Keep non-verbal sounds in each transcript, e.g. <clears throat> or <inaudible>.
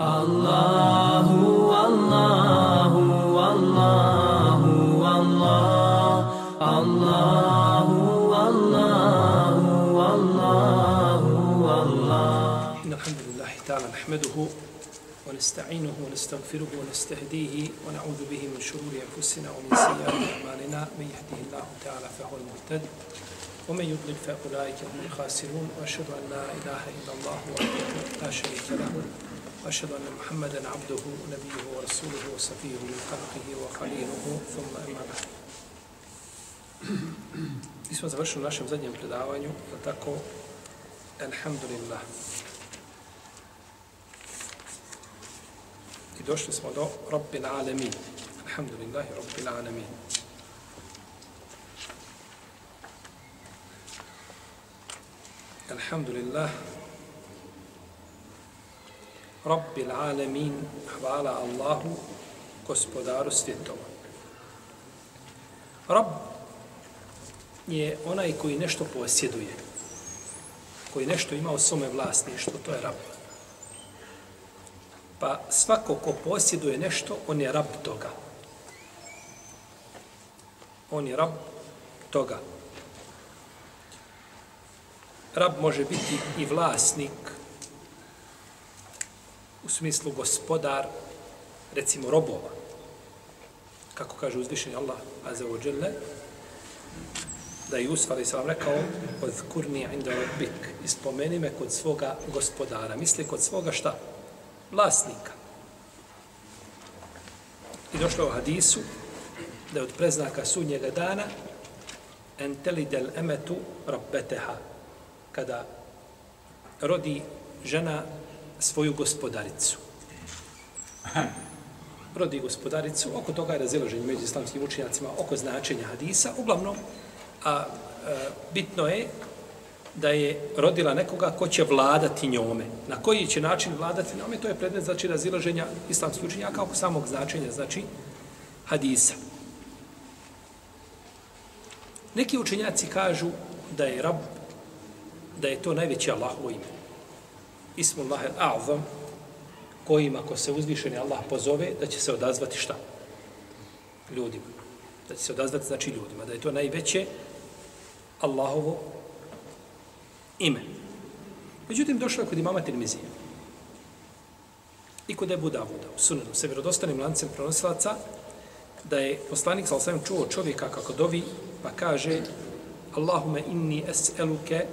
Allahu, Allahu, Allahu, Allah, Allahu, Allahu, Allahu, Allah. إن الحمد لله تعالى نحمده ونستعينه ونستغفره ونستهديه ونعوذ به من شرور أنفسنا ومن سيئات أعمالنا. من يهده الله تعالى فهو المهتد ومن يضلل فأولئك هم الخاسرون. وأشهد أن لا إله إلا الله وحده لا شريك له. وأشهد أن محمدا عبده ونبيه ورسوله وصفيه من خلقه وخليله ثم أما بعد Mi smo završili u našem zadnjem predavanju, je tako, Alhamdulillah. I došli smo do Rabbil Alamin. Alhamdulillahi Rabbil Alamin. Alhamdulillah. Rabbil Alamin. Hvala Allahu, gospodaru svjetova. Rab je onaj koji nešto posjeduje, koji nešto ima u svome vlasništvu, to je rab. Pa svako ko posjeduje nešto, on je rab toga. On je rab toga. Rab može biti i vlasnik, u smislu gospodar, recimo robova. Kako kaže uzvišeni Allah, Azza wa Jalla, da je Jusuf ali sam rekao odkurni inda rabbik ispomeni me kod svoga gospodara misli kod svoga šta? vlasnika i došlo u hadisu da je od preznaka sudnjega dana entelidel emetu rabbeteha kada rodi žena svoju gospodaricu rodi gospodaricu, oko toga je razilaženje među islamskim učenjacima, oko značenja hadisa, uglavnom a, a bitno je da je rodila nekoga ko će vladati njome. Na koji će način vladati njome, to je predmet znači razilaženja islamskih učenjaka oko samog značenja, znači hadisa. Neki učenjaci kažu da je rab, da je to najveće Allahovo ime. Ismullah al-A'zam, kojim ako se uzvišeni Allah pozove, da će se odazvati šta? Ljudima. Da će se odazvati znači ljudima. Da je to najveće Allahovo ime. Međutim, došlo je kod imama Tirmizije. I kod Ebu Davuda, u sunanu, se vjerodostanim lancem prenosilaca, da je poslanik sa osvijem čuo čovjeka kako dovi, pa kaže Allahume inni es'eluke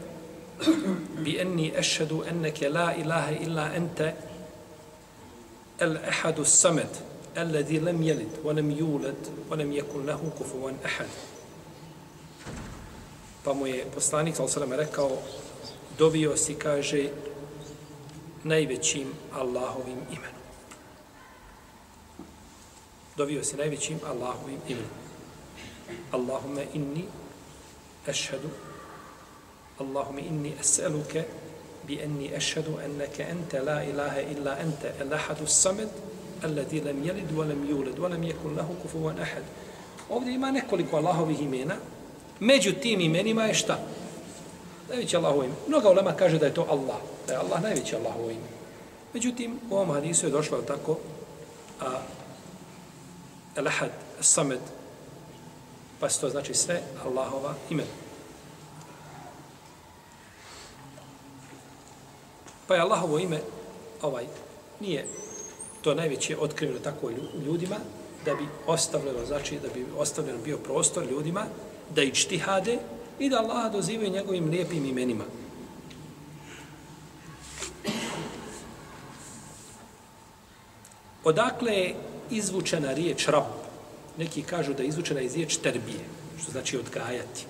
bi enni ešhedu enneke la ilaha illa ente el ehadu samed الذي لم يلد ولم يولد ولم يكن له كفوا أحد pa mu je poslanik sa rekao dovio si kaže najvećim Allahovim imenom dovio si najvećim Allahovim imenom Allahumme inni ešhedu Allahumme inni es'eluke bi enni ešhedu enneke ente la ilaha illa ente el ahadu samed alladhi lam yalid wa lam yulad wa lam yakul lahu kufuwan ahad ovdje ima nekoliko Allahovih imena Među tim imenima je šta? Najveće Allahovo ime. Mnoga ulema kaže da je to Allah. Da je Allah najveće Allahovo ime. Međutim, u ovom hadisu je došlo tako a, El-Ahad, Samed, pa se to znači sve Allahova imena. Pa je Allahovo ime, ovaj, nije to najveće otkriveno tako ljudima, da bi ostavljeno, znači da bi ostavljeno bio prostor ljudima, da i čtihade i da Allah dozivaju njegovim lijepim imenima. Odakle je izvučena riječ rab? Neki kažu da je izvučena iz riječ terbije, što znači odgajati.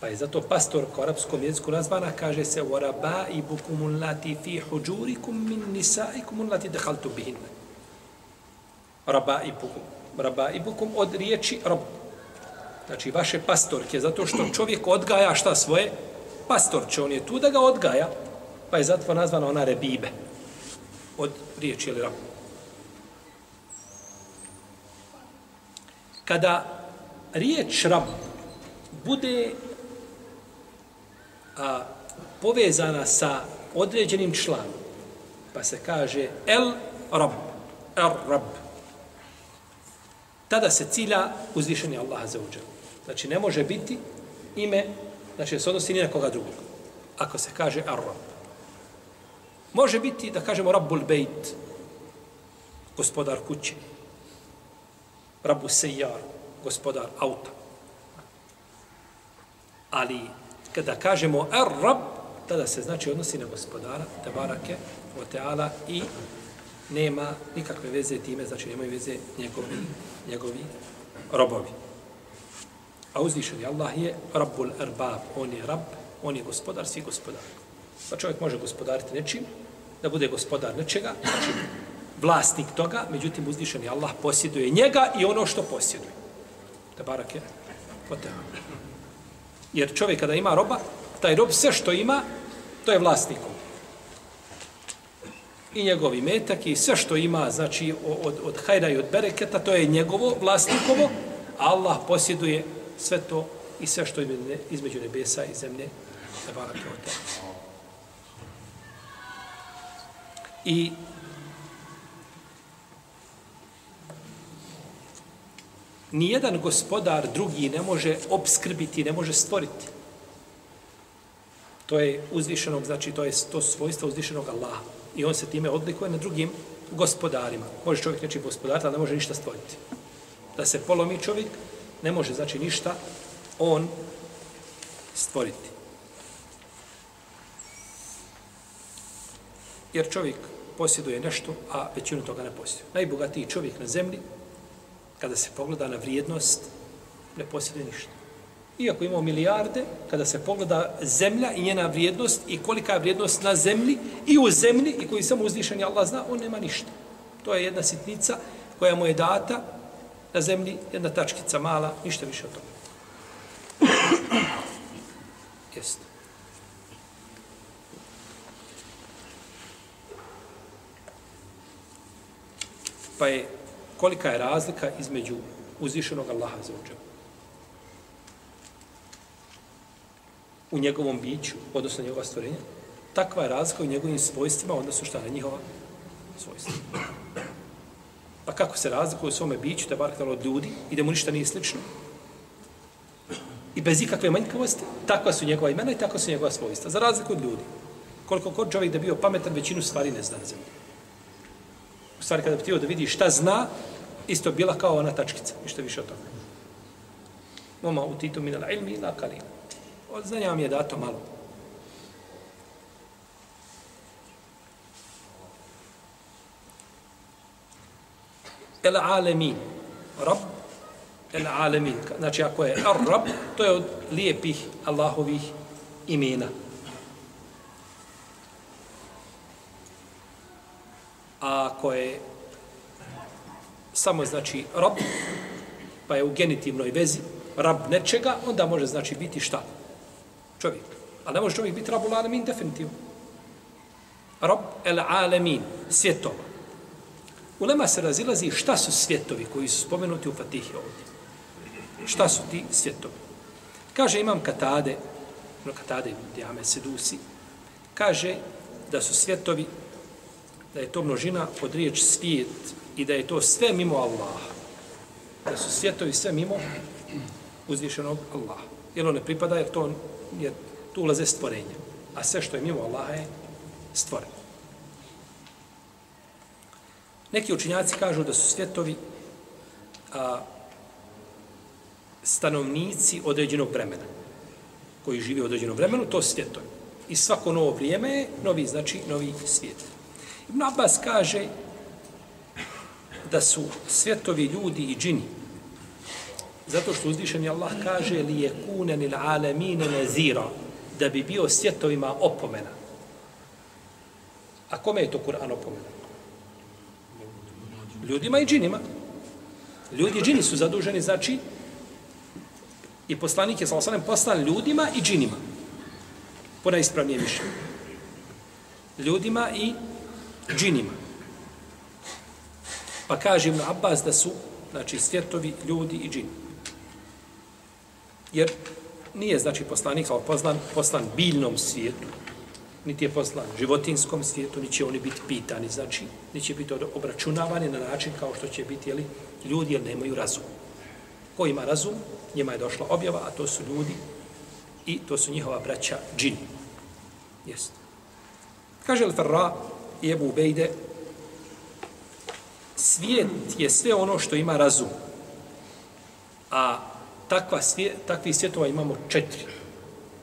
Pa je zato pastor ko arapskom jeziku nazvana, kaže se وَرَبَا إِبُكُمُ اللَّتِ فِي حُجُورِكُمْ مِنْ نِسَائِكُمُ اللَّتِ دَحَلْتُ بِهِنَّ رَبَا إِبُكُمْ رَبَا إِبُكُمْ od riječi rab. Znači, vaše pastorke, zato što čovjek odgaja šta svoje? Pastorče, on je tu da ga odgaja, pa je zato nazvana ona rebibe. Od riječi ili rab. Kada riječ rab bude a, povezana sa određenim članom, Pa se kaže El Rab. El Rab. Tada se cilja uzvišenje Allaha za uđel. Znači, ne može biti ime, znači, se odnosi ni na koga drugog. Ako se kaže El Rab. Može biti, da kažemo, Rabbul Bejt, gospodar kuće. Rabbu Sejar, gospodar auta. Ali, kada kažemo Ar-Rab, tada se znači odnosi na gospodara, Tebarake, Oteala i nema nikakve veze time, znači nemaju veze njegovi, njegovi robovi. A uzvišeni Allah je Rabbul Arbab, on je Rab, on je gospodar, svi gospodar. Pa čovjek može gospodariti nečim, da bude gospodar nečega, znači vlasnik toga, međutim uzvišeni Allah posjeduje njega i ono što posjeduje. Tabarake, je. Jer čovjek kada ima roba, taj rob sve što ima, to je vlasnikom. I njegovi metak i sve što ima, znači od, od hajra i od bereketa, to je njegovo, vlasnikovo, a Allah posjeduje sve to i sve što je između nebesa i zemlje. I nijedan gospodar drugi ne može obskrbiti, ne može stvoriti. To je uzvišenog, znači to je to svojstvo uzvišenog Allaha. I on se time odlikuje na drugim gospodarima. Može čovjek neći gospodar, ali ne može ništa stvoriti. Da se polomi čovjek, ne može znači ništa on stvoriti. Jer čovjek posjeduje nešto, a većinu toga ne posjeduje. Najbogatiji čovjek na zemlji kada se pogleda na vrijednost, ne posjeduje ništa. Iako imamo milijarde, kada se pogleda zemlja i njena vrijednost i kolika je vrijednost na zemlji i u zemlji i koji samo uzvišen je Allah zna, on nema ništa. To je jedna sitnica koja mu je data na zemlji, jedna tačkica mala, ništa više od toga. <clears throat> Jeste. Pa je kolika je razlika između uzvišenog Allaha za uđe. U njegovom biću, odnosno njegova stvorenja, takva je razlika u njegovim svojstvima, odnosno šta na njihova svojstva. Pa kako se razlikuje u svome biću, da bar od ljudi i da mu ništa nije slično? I bez ikakve manjkavosti, takva su njegova imena i takva su njegova svojstva. Za razliku od ljudi. Koliko kod čovjek da bio pametan, većinu stvari ne zna na zemlji. U stvari, kada bi htio da vidi šta zna, isto bila kao ona tačkica, ništa više od toga. Moma u titu minala ilmi ila kalina. Od znanja vam je dato malo. El alemin. Rab. El alemin. Znači, ako je ar rab, to je od lijepih Allahovih imena. A ako je samo znači rob, pa je u genitivnoj vezi rab nečega, onda može znači biti šta? Čovjek. A ne može čovjek biti rabu alemin definitivno. Rob el alemin, svjetova. U Lema se razilazi šta su svjetovi koji su spomenuti u Fatihi ovdje. Šta su ti svjetovi? Kaže imam Katade, no Katade diame Sedusi, kaže da su svjetovi, da je to množina od riječ svijet, i da je to sve mimo Allaha. Da su svjetovi sve mimo uzvišenog Allaha. Jer on ne pripada, jer to jer tu ulaze stvorenje. A sve što je mimo Allaha je stvoreno. Neki učinjaci kažu da su svjetovi a, stanovnici određenog vremena koji žive u određenom vremenu, to svjetovi. I svako novo vrijeme je novi, znači novi svijet. Ibn Abbas kaže da su svjetovi ljudi i džini. Zato što uzvišeni Allah kaže li je kunen il alemine nezira, da bi bio svjetovima opomena. A kome je to Kur'an opomena? Ljudima i džinima. Ljudi i džini su zaduženi, znači, i poslanik je sa poslan ljudima i džinima. Po najispravnije više. Ljudima i džinima. Pa kaže Ibn Abbas da su znači, svjetovi, ljudi i džini. Jer nije, znači, poslanik, ali poslan, poslan biljnom svijetu, niti je poslan životinskom svijetu, ni će oni biti pitani, znači, niti će biti obračunavani na način kao što će biti jeli, ljudi, jer nemaju razum. Ko ima razum, njima je došla objava, a to su ljudi i to su njihova braća džini. Jeste. Kaže Al-Farra i Ebu Ubejde, svijet je sve ono što ima razum. A takva svijet, takvi svjetova imamo četiri.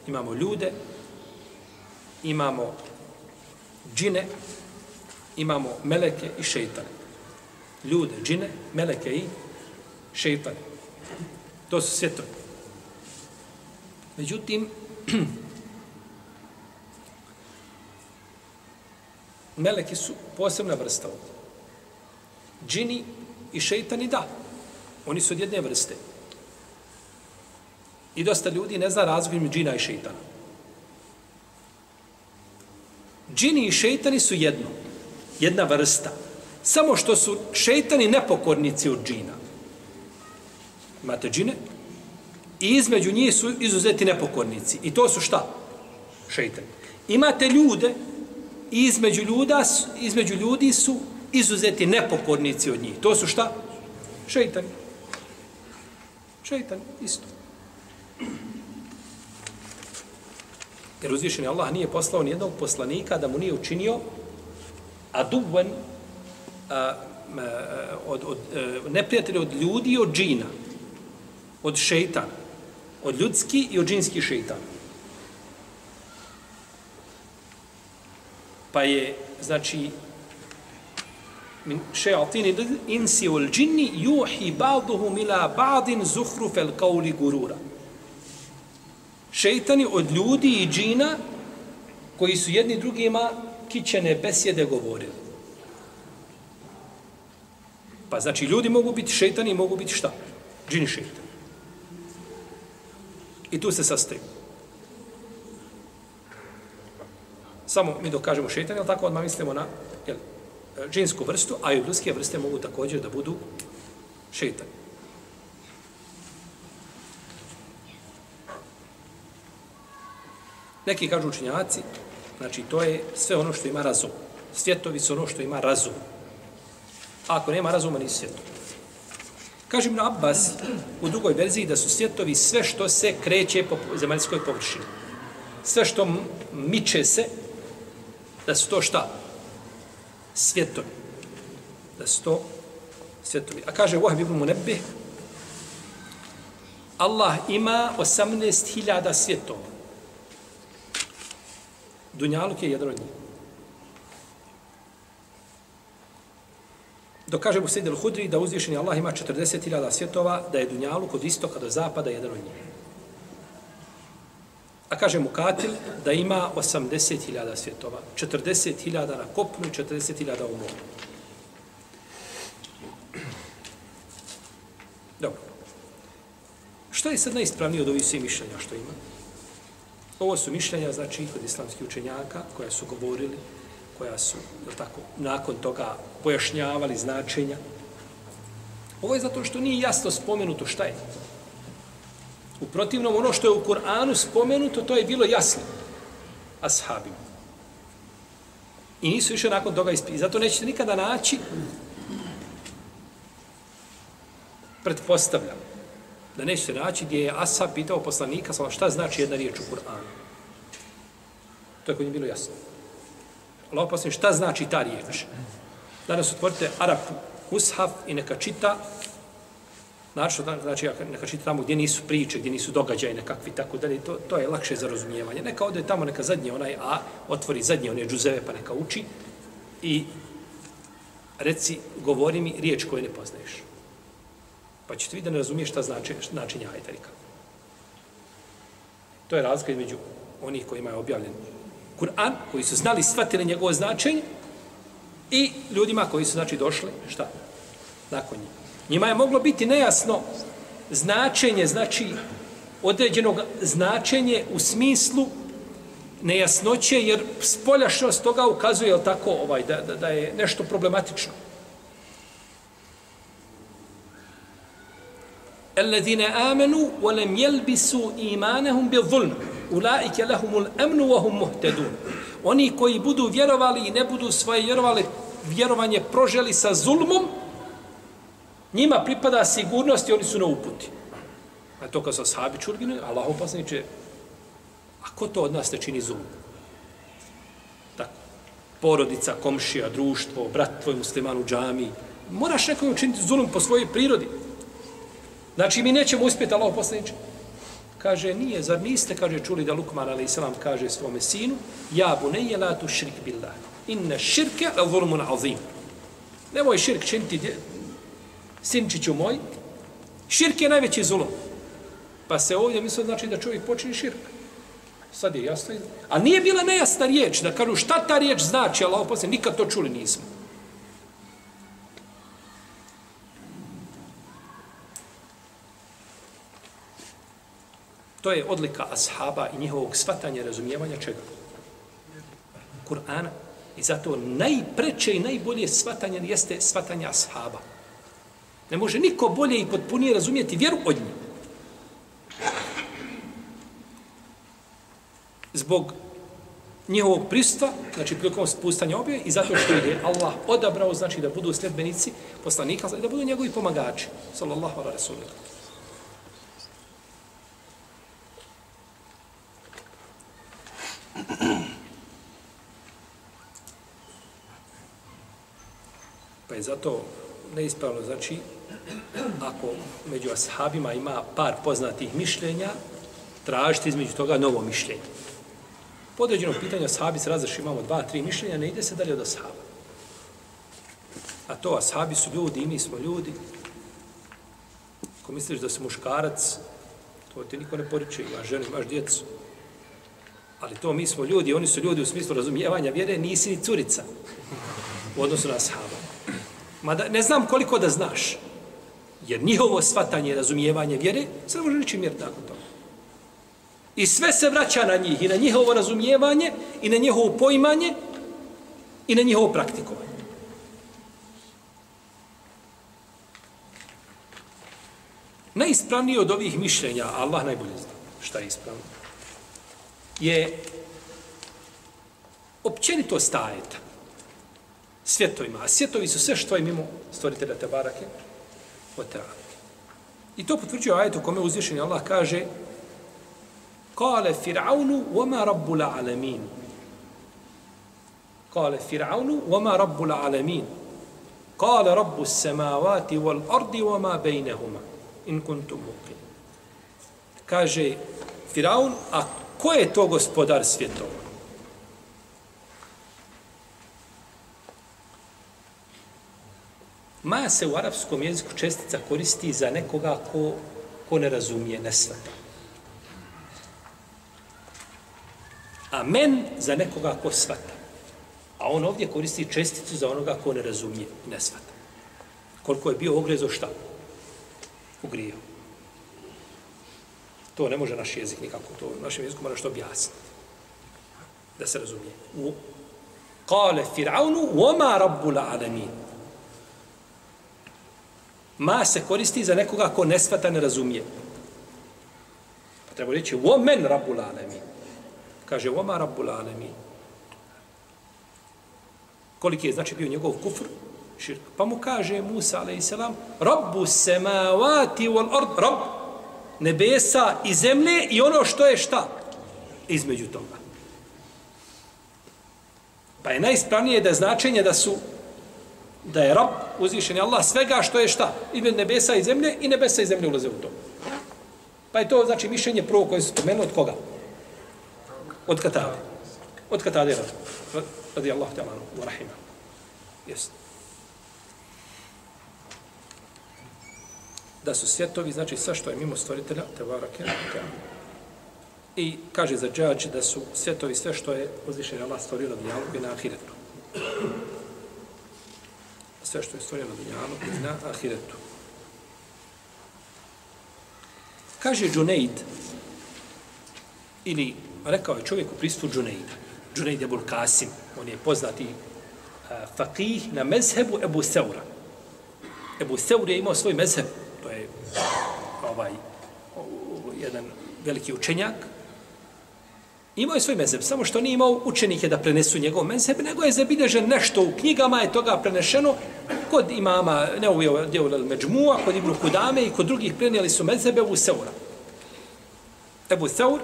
Imamo ljude, imamo džine, imamo meleke i šeitane. Ljude, džine, meleke i šeitane. To su svjetovi. Međutim, <clears throat> meleki su posebna vrsta ovdje. Džini i šeitani, da. Oni su od jedne vrste. I dosta ljudi ne zna razliku između džina i šeitana. Džini i šeitani su jedno. Jedna vrsta. Samo što su šeitani nepokornici od džina. Imate džine i između njih su izuzeti nepokornici. I to su šta? Šeitani. Imate ljude i između, ljuda, između ljudi su izuzeti nepokornici od njih. To su šta? Šeitani. Šeitani, isto. Jer uzvišeni Allah nije poslao ni jednog poslanika da mu nije učinio a a, od, od, e, a, neprijatelja od ljudi i od džina. Od šeitana. Od ljudski i od džinski šeitana. Pa je, znači, min šeatini insi ul džinni juhi ba'duhum ila ba'din zuhru fel kauli gurura šeitani od ljudi i džina koji su jedni drugima kićene besjede govorili. Pa znači ljudi mogu biti šeitani i mogu biti šta? Džini šeitani. I tu se sastaju. Samo mi dokažemo šeitani, jel tako odmah mislimo na jel, džinsku vrstu, a i ljudske vrste mogu također da budu šeitani. Neki kažu učinjaci, znači to je sve ono što ima razum. Svjetovi su ono što ima razum. A ako nema razuma, nisi svjetov. Kažem na Abbas u drugoj verziji da su svjetovi sve što se kreće po zemaljskoj površini. Sve što miče se, da su to šta? Svjetovi. Da su to svjetovi. A kaže Wahab ibn Munebbe, Allah ima 18.000 svjetova. Dunjaluk je jedan od njih. Dok kaže mu Sejid hudri da uzvišeni Allah ima 40.000 svjetova, da je Dunjaluk od istoka do zapada jedan od njih. A kaže mu Katil da ima 80.000 svjetova. 40.000 na kopnu i 40.000 u moru. Dobro. Što je sad najispravnije od ovih svih mišljenja što ima? Ovo su mišljenja, znači, kod islamskih učenjaka, koja su govorili, koja su, je tako, nakon toga pojašnjavali značenja. Ovo je zato što nije jasno spomenuto šta je. U protivnom, ono što je u Kur'anu spomenuto, to je bilo jasno. Ashabima. I nisu više nakon toga ispili. Zato nećete nikada naći, pretpostavljam, da nećete naći gdje je Ashab pitao poslanika šta znači jedna riječ u Kur'anu. To je kod njih bilo jasno. Allah poslanik, šta znači ta riječ? Danas otvorite Arab Ushaf i neka čita Znači, znači, neka čita tamo gdje nisu priče, gdje nisu događaje nekakvi, tako da to, to je lakše za razumijevanje. Neka ode tamo, neka zadnje onaj A, otvori zadnje one džuzeve, pa neka uči i reci, govori mi riječ koju ne poznaješ. Pa ćete vidjeti da ne razumiješ šta znači načinja ajtarika. To je razlika između onih kojima je objavljen Kur'an, koji su znali, shvatili njegovo značenje, i ljudima koji su, znači, došli, šta? Nakon njih. Njima je moglo biti nejasno značenje, znači, određenog značenje u smislu nejasnoće, jer spoljašnost toga ukazuje, jel tako, ovaj, da, da, da je nešto problematično. الذين آمنوا ولم يلبسوا إيمانهم بالظلم أولئك لهم الأمن وهم مهتدون Oni koji budu vjerovali i ne budu svoje vjerovali, vjerovanje proželi sa zulmom, njima pripada sigurnost i oni su na uputi. A to kad su sahabi čurginu, Allah opasniče, a ko to od nas ne čini zulum? Tako. Porodica, komšija, društvo, brat tvoj musliman u džami. Moraš nekom učiniti zulum po svojoj prirodi. Znači, mi nećemo uspjeti, Allah opasniče. Kaže, nije, zar niste, kaže, čuli da Lukman, ali islam, kaže svome sinu, ja bu ne la tu šrik billah. Inne širke, la zulmun azim. Nemoj širk činiti, sinčiću moj. Širk je najveći zulum. Pa se ovdje misle znači da čovjek počini širk. Sad je jasno. A nije bila nejasna riječ, da kažu šta ta riječ znači, Allah poslije, nikad to čuli nismo. To je odlika ashaba i njihovog svatanja i razumijevanja čega? Kur'ana. I zato najpreće i najbolje svatanje jeste svatanje ashaba. Ne može niko bolje i potpunije razumijeti vjeru od njih. Zbog njihovog pristva, znači prilikom spustanja obje i zato što je Allah odabrao, znači da budu sljedbenici poslanika, da budu njegovi pomagači, sallallahu ala rasulika. Pa je zato neispravno, znači, ako među ashabima ima par poznatih mišljenja, tražiti između toga novo mišljenje. Po određenom pitanju ashabi se razreši, imamo dva, tri mišljenja, ne ide se dalje od ashaba. A to ashabi su ljudi, i mi smo ljudi. Ako misliš da si muškarac, to ti niko ne poriče, imaš ženu, imaš djecu. Ali to mi smo ljudi, oni su ljudi u smislu razumijevanja vjere, nisi ni curica u odnosu na ashaba. Mada ne znam koliko da znaš. Jer njihovo svatanje i razumijevanje vjere se ne može ničim mjeriti nakon toga. I sve se vraća na njih, i na njihovo razumijevanje, i na njihovo poimanje, i na njihovo praktikovanje. Najispravniji od ovih mišljenja, Allah najbolje zna šta je ispravno, je općenito stajeta svjetovima. A svjetovi su sve što je mimo stvoritelja Tebarake wa ta'ala. I to potvrđuje ajet u kome uzvišeni Allah kaže Kale Fir'aunu wama rabbul alamin. Kale Fir'aunu wama rabbul alamin. Kale rabbu samavati wal ardi wama bejnehuma. In kuntum muqin. Kaže Firaun, a ko je to gospodar svjetova? Ma se u arapskom jeziku čestica koristi za nekoga ko, ko ne razumije, ne svata. A men za nekoga ko svata. A on ovdje koristi česticu za onoga ko ne razumije, ne svata. Koliko je bio ogrezo šta? Ugrijeo. To ne može naš jezik nikako. To u našem jeziku mora što objasniti. Da se razumije. U Kale Fir'aunu, Oma rabbul alamin. Ma se koristi za nekoga ko ne svata, ne razumije. Pa treba reći, o men rabbul alemin. Kaže, o ma rabbul alemin. Koliki je znači bio njegov kufr? Širk. Pa mu kaže Musa, a.s. Rabbu semavati wal ard, rab, nebesa i zemlje i ono što je šta? Između toga. Pa je najispravnije da je značenje da su da je rob, uzvišen je Allah, svega što je šta? I nebesa i zemlje, i nebesa i zemlje ulaze u to. Pa je to, znači, mišljenje prvo koje se spomenuo od koga? Od Katade. Od Katade, radi Allah, te alanu, wa rahima. Jest. Da su svjetovi, znači, sve što je mimo stvoritelja, te varake, te I kaže za džađ da su svjetovi sve što je uzvišen Allah stvorio na dnjalu i na ahiretu sve što je stvoreno na dunjalu i na ahiretu. Kaže Džunejd, ili rekao je čovjek u pristvu Džunejd, Džunejd Ebul Kasim, on je poznati eh, a, fakih na mezhebu Ebu Seura. Ebu Seur je imao svoj mezheb, to je ovaj, jedan veliki učenjak, Imao je svoj mezeb, samo što nije imao učenike da prenesu njegov mezeb, nego je zabilježen nešto u knjigama, je toga prenešeno kod imama Neuvijel djela Međmua, kod Ibnu Kudame i kod drugih prenijeli su mezebe u Seura. Ebu Seur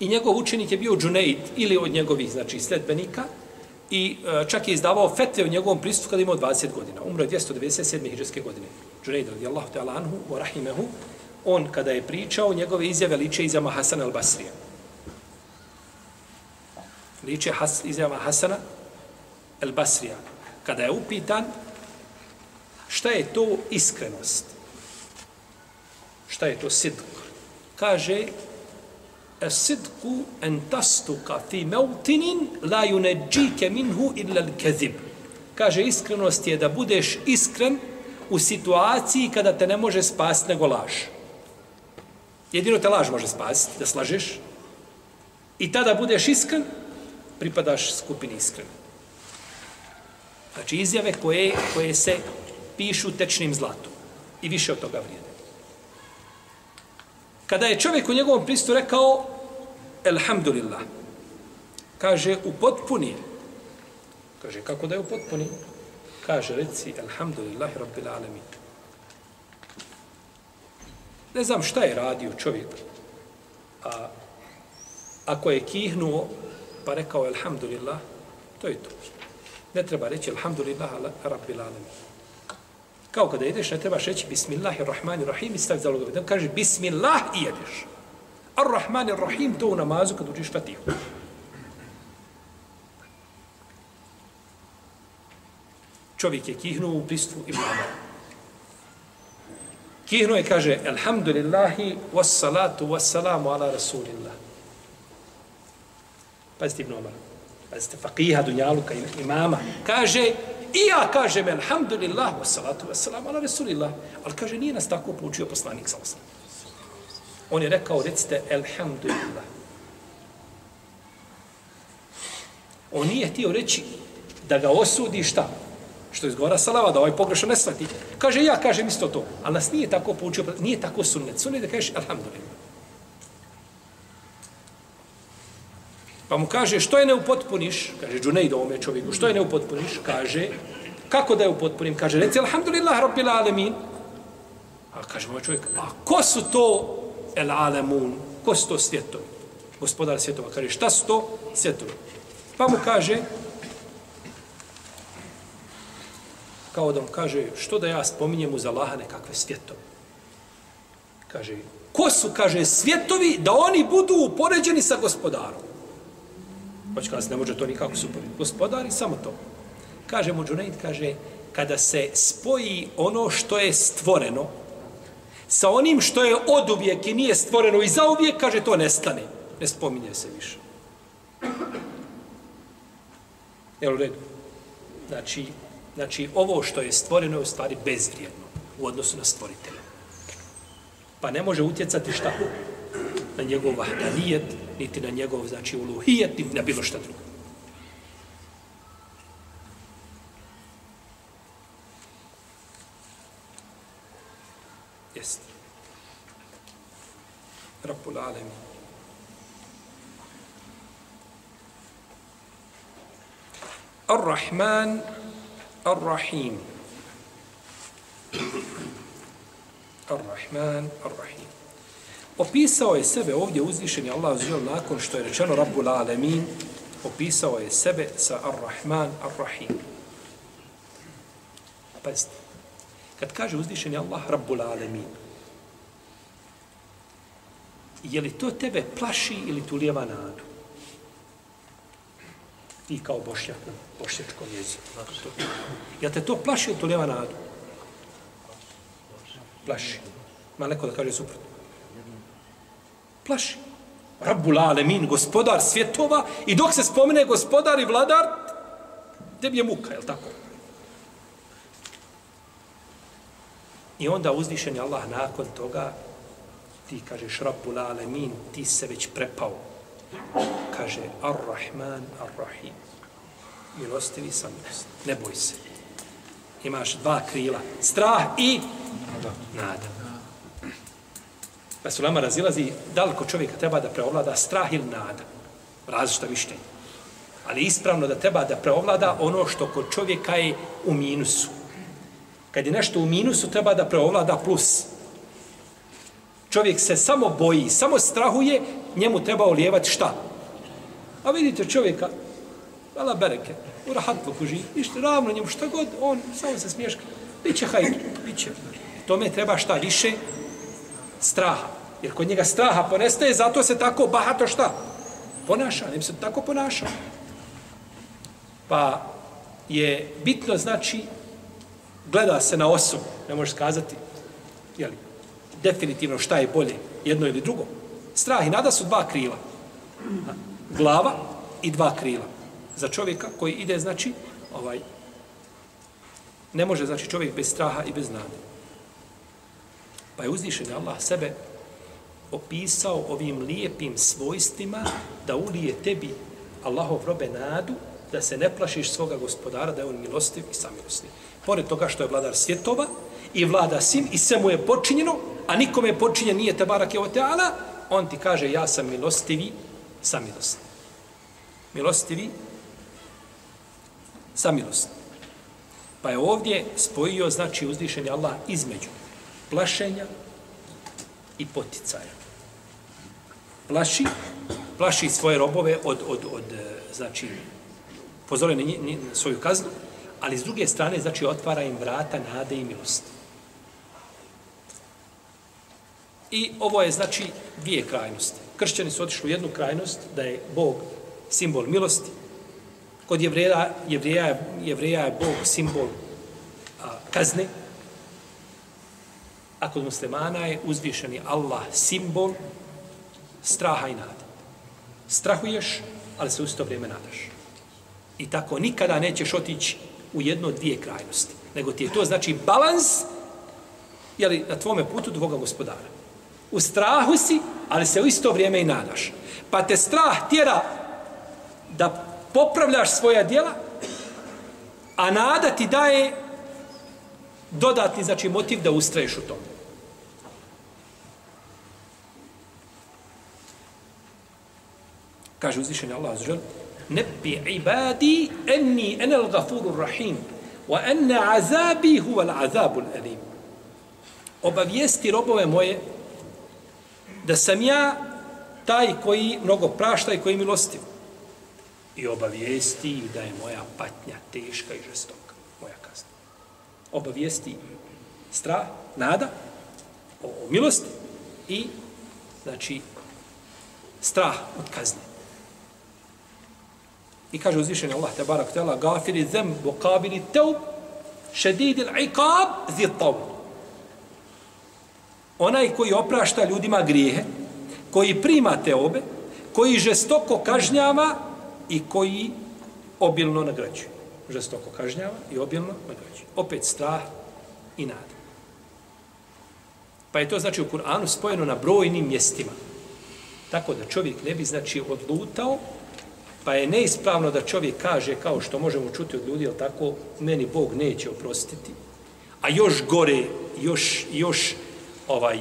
i njegov učenik je bio Džuneid ili od njegovih znači, sledbenika i e, čak je izdavao fetve u njegovom pristupu kada imao 20 godina. Umro je 297. hiđarske godine. Džuneid radijallahu ta'ala anhu wa rahimehu on kada je pričao njegove izjave liče izjama Hasan al-Basrija liče has, izjava Hasana el Basrija. Kada je upitan šta je to iskrenost? Šta je to sidq? Kaže sidku en tastuka fi meutinin la yuneđike minhu illa l-kezib. Kaže, iskrenost je da budeš iskren u situaciji kada te ne može spasti nego laž. Jedino te laž može spasiti, da slažeš. I tada budeš iskren, pripadaš skupini iskreni. Znači izjave koje, koje se pišu tečnim zlatom i više od toga vrijede. Kada je čovjek u njegovom pristu rekao Elhamdulillah, kaže u potpuni, kaže kako da je u potpuni, kaže reci Elhamdulillah Rabbil Alamin. Ne znam šta je radio čovjek, a ako je kihnuo pa rekao alhamdulillah, to je to. Ne treba reći alhamdulillah ala rabbil alamin. Kao kada jedeš, ne trebaš reći bismillahirrahmanirrahim i stavi za. Da kaže bismillah i jedeš. Ar-Rahmanir-Rahim to u namazu kad učiš fatihu. Čovjek je kihnuo u pristvu imama. Kihnuo je, kaže, Elhamdulillahi, wassalatu wassalamu ala rasulillah. Pazite Ibn Omar. Pazite, faqiha dunjaluka imama. Kaže, i ja kažem, alhamdulillah, wa salatu wa salam, ala rasulillah. Ali kaže, nije nas tako poučio poslanik sa osam. On je rekao, recite, alhamdulillah. On nije htio reći da ga osudi šta? Što izgovara salava, da ovaj pogrešno ne shvati. Kaže, ja kažem isto to. Ali nas nije tako poučio, nije tako sunnet. Sunnet da kažeš, alhamdulillah. Pa mu kaže, što je ne upotpuniš? Kaže, Džunejd ovome čovjeku, što je ne upotpuniš? Kaže, kako da je upotpunim? Kaže, reci, alhamdulillah, rabbil alemin. A kaže moj čovjek, a ko su to el alemun? Ko su to svjetovi? Gospodar svjetova kaže, šta su to svjetovi? Pa mu kaže, kao da mu kaže, što da ja spominjem uz Allaha nekakve svjetove? Kaže, ko su, kaže, svjetovi da oni budu upoređeni sa gospodarom? Hoće kada ne može to nikako suporiti. Gospodari, samo to. Kaže mu Džunaid, kaže, kada se spoji ono što je stvoreno sa onim što je od uvijek i nije stvoreno i za uvijek, kaže, to nestane. Ne spominje se više. Jel u redu? Znači, znači, ovo što je stvoreno je u stvari bezvrijedno u odnosu na stvoritelja. Pa ne može utjecati šta? Na njegov vahdanijet, niti na njegov, znači, uluhijet, niti na bilo šta drugo. Jeste. Rabbul Alemi. Ar-Rahman, Ar-Rahim. Ar-Rahman, Ar-Rahim. Opisao je sebe ovdje uzvišeni Allah zelo nakon što je rečeno Rabbul Alemin, opisao je sebe sa Ar-Rahman, Ar-Rahim. Pazite, kad kaže uzvišeni Allah Rabbul Alemin, je li to tebe plaši ili tu lijeva nadu? Ti kao bošnjak na bošnjačkom jeziku. Je te to plaši ili tu lijeva nadu? Plaši. Ma neko da kaže suprotno plaši. Rabbul Alemin, gospodar svjetova, i dok se spomene gospodar i vladar, tebi je muka, je tako? I onda uzvišen je Allah nakon toga, ti kažeš Rabbul Alemin, ti se već prepao. Kaže Ar-Rahman, Ar-Rahim. Milostivi sam milost. Ne boj se. Imaš dva krila. Strah i nada. Pa su lama razilazi da li kod čovjeka treba da preovlada strah ili nada. Različita mišljenja. Ali ispravno da treba da preovlada ono što kod čovjeka je u minusu. Kad je nešto u minusu, treba da preovlada plus. Čovjek se samo boji, samo strahuje, njemu treba olijevati šta? A vidite čovjeka, vala bereke, u rahatlu kuži, ništa ravno njemu, šta god, on samo se smješka. Biće hajdu, biće. Tome treba šta više? Straha. Jer kod njega straha ponestaje, zato se tako bahato šta? Ponaša, ne se tako ponašao. Pa je bitno, znači, gleda se na osobu, ne možeš kazati, jeli, definitivno šta je bolje, jedno ili drugo. Strah i nada su dva krila. Glava i dva krila. Za čovjeka koji ide, znači, ovaj, ne može, znači, čovjek bez straha i bez nade. Pa je uzvišen Allah sebe opisao ovim lijepim svojstvima da ulije tebi Allahov robe nadu da se ne plašiš svoga gospodara, da je on milostiv i samilostiv. Pored toga što je vladar svjetova i vlada svim i sve mu je počinjeno, a nikome je počinjen nije te barak je oteala, on ti kaže ja sam milostivi, samilostiv. Milostivi, samilostiv. Pa je ovdje spojio, znači, uzvišenje Allah između plašenja i poticaja. Plaši, plaši svoje robove od, od, od e, znači, pozore na, na svoju kaznu, ali s druge strane, znači, otvara im vrata nade i milosti. I ovo je, znači, dvije krajnosti. Kršćani su otišli u jednu krajnost, da je Bog simbol milosti. Kod jevreja, jevreja, jevreja je Bog simbol a, kazne. A kod muslimana je uzvišeni Allah simbol straha i nade. Strahuješ, ali se u isto vrijeme nadaš. I tako nikada nećeš otići u jedno dvije krajnosti. Nego ti je to znači balans jeli, na tvome putu dvoga gospodara. U strahu si, ali se u isto vrijeme i nadaš. Pa te strah tjera da popravljaš svoja djela, a nada ti daje dodatni znači, motiv da ustraješ u tom. Kaže uzvišeni Allah za Nebi ibadi enni enel gafurur rahim wa enne azabi huval azabul alim. Obavijesti robove moje da sam ja taj koji mnogo prašta i koji milostiv. I obavijesti da je moja patnja teška i žestoka. Obavijesti strah, nada, o, o milosti i, znači, strah od kazne. I kaže uzvišenje Allah, te barak tela, gafiri zem, bukabili teub, šedidi l'ikab, zi taub. onaj koji oprašta ljudima grijehe, koji prima te obe, koji žestoko kažnjava i koji obilno nagrađuje. Žestoko kažnjava i obilno nagrađuje. Opet strah i nada. Pa je to znači u Kur'anu spojeno na brojnim mjestima. Tako da čovjek ne bi znači odlutao, pa je neispravno da čovjek kaže kao što možemo čuti od ljudi, ali tako, meni Bog neće oprostiti. A još gore, još, još ovaj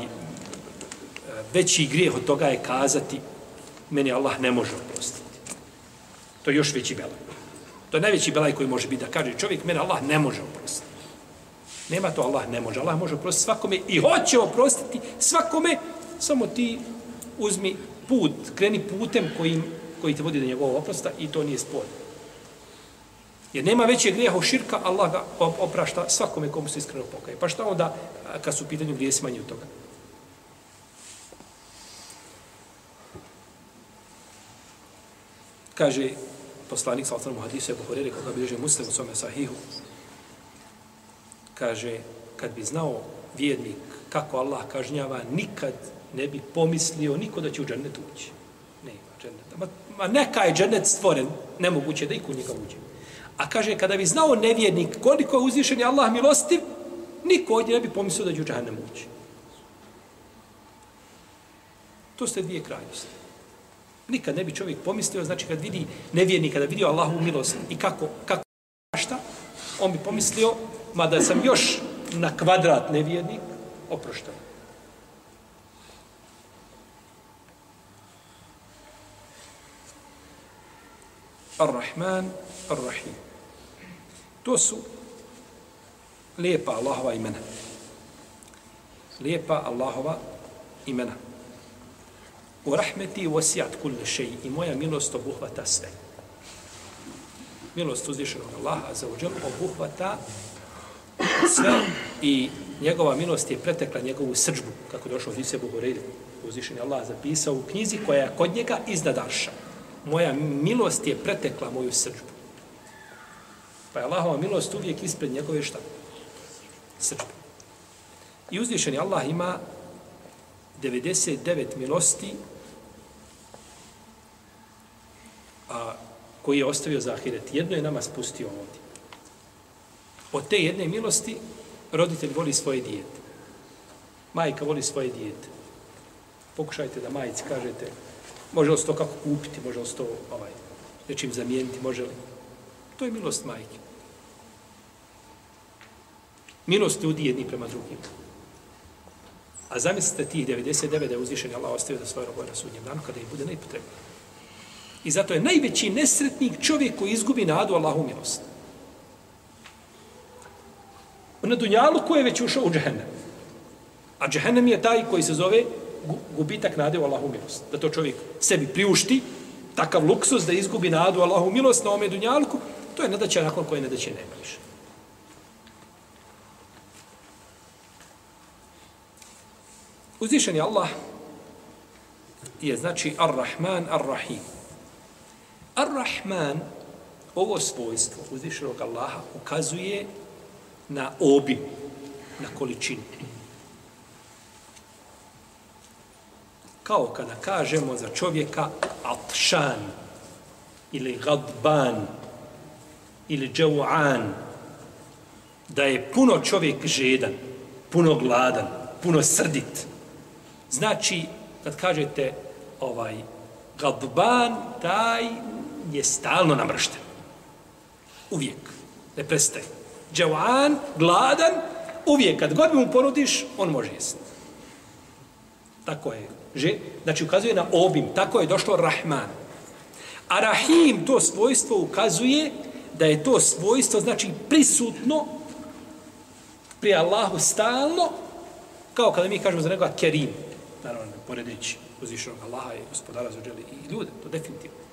veći grijeh od toga je kazati meni Allah ne može oprostiti. To je još veći belaj. To je najveći belaj koji može biti da kaže čovjek mene Allah ne može oprostiti. Nema to Allah ne može. Allah može oprostiti svakome i hoće oprostiti svakome, samo ti uzmi put, kreni putem kojim, koji te vodi do njegovog oprosta i to nije spod. Jer nema većeg grijeha u širka, Allah ga oprašta svakome komu se iskreno pokaje. Pa šta onda, kad su u pitanju grijesi manje od toga? Kaže poslanik sa osnovom hadisu Ebu Horeire, koga bilježe muslim u svome sahihu, kaže, kad bi znao vjernik kako Allah kažnjava, nikad ne bi pomislio niko da će u džennet ući. Ne ima dženneta. Ma, ma neka je džennet stvoren, nemoguće da iku njega uđe. A kaže, kada bi znao nevjernik koliko je uzvišen je Allah milostiv, niko ovdje ne bi pomislio da će u džennet ući. To ste dvije krajnosti. Nikad ne bi čovjek pomislio, znači kad vidi nevjernika, kada vidi Allahovu milost i kako, kako šta, on bi pomislio, mada sam još na kvadrat nevjernik, oprošten. Ar-Rahman, Ar-Rahim. To su imena. Lijepa Allahova imena. Lijepa Allahova imena. U rahmeti wasijat kulli šeji i moja milost obuhvata sve. Milost uzvišenog Allaha za uđel obuhvata sve i njegova milost je pretekla njegovu srđbu, kako došlo od Ise Buhureyde. Uzvišen je Allah zapisao u knjizi koja je kod njega iznad Arša. Moja milost je pretekla moju srđbu. Pa je Allahova milost uvijek ispred njegove šta? Srđbe. I uzvišen je Allah ima 99 milosti a, koji je ostavio za ahiret. Jedno je nama spustio ovdje. Od te jedne milosti roditelj voli svoje dijete. Majka voli svoje dijete. Pokušajte da majici kažete može li se to kako kupiti, može li se to ovaj, nečim zamijeniti, može li. To je milost majke. Milost ljudi jedni prema drugim. A zamislite tih 99 da je uzvišen Allah ostavio za svoje roboje na sudnjem danu kada im bude najpotrebnije. I zato je najveći nesretnik čovjek koji izgubi nadu Allahu milost. Na dunjalu ko je već ušao u džehennem. A džehennem je taj koji se zove gubitak nade u Allahu milost. Da to čovjek sebi priušti, takav luksus da izgubi nadu Allahu milost na ome dunjalku, to je nedaća nakon koje nedaće nema više. Uzvišen je Allah je znači Ar-Rahman, Ar-Rahim. Ar-Rahman, ovo svojstvo uzvišenog Allaha ukazuje na obim, na količinu. Kao kada kažemo za čovjeka atšan ili gadban ili džavuan, da je puno čovjek žedan, puno gladan, puno srdit. Znači, kad kažete ovaj gadban, taj je stalno namršten. Uvijek. Ne prestaje. Džavan, gladan, uvijek kad god mu ponudiš, on može jesti. Tako je. Že? Znači ukazuje na obim. Tako je došlo Rahman. A Rahim to svojstvo ukazuje da je to svojstvo znači prisutno pri Allahu stalno kao kada mi kažemo za nekoga Kerim. Naravno, poredeći uzvišenog Allaha i gospodara za i ljude. To definitivno.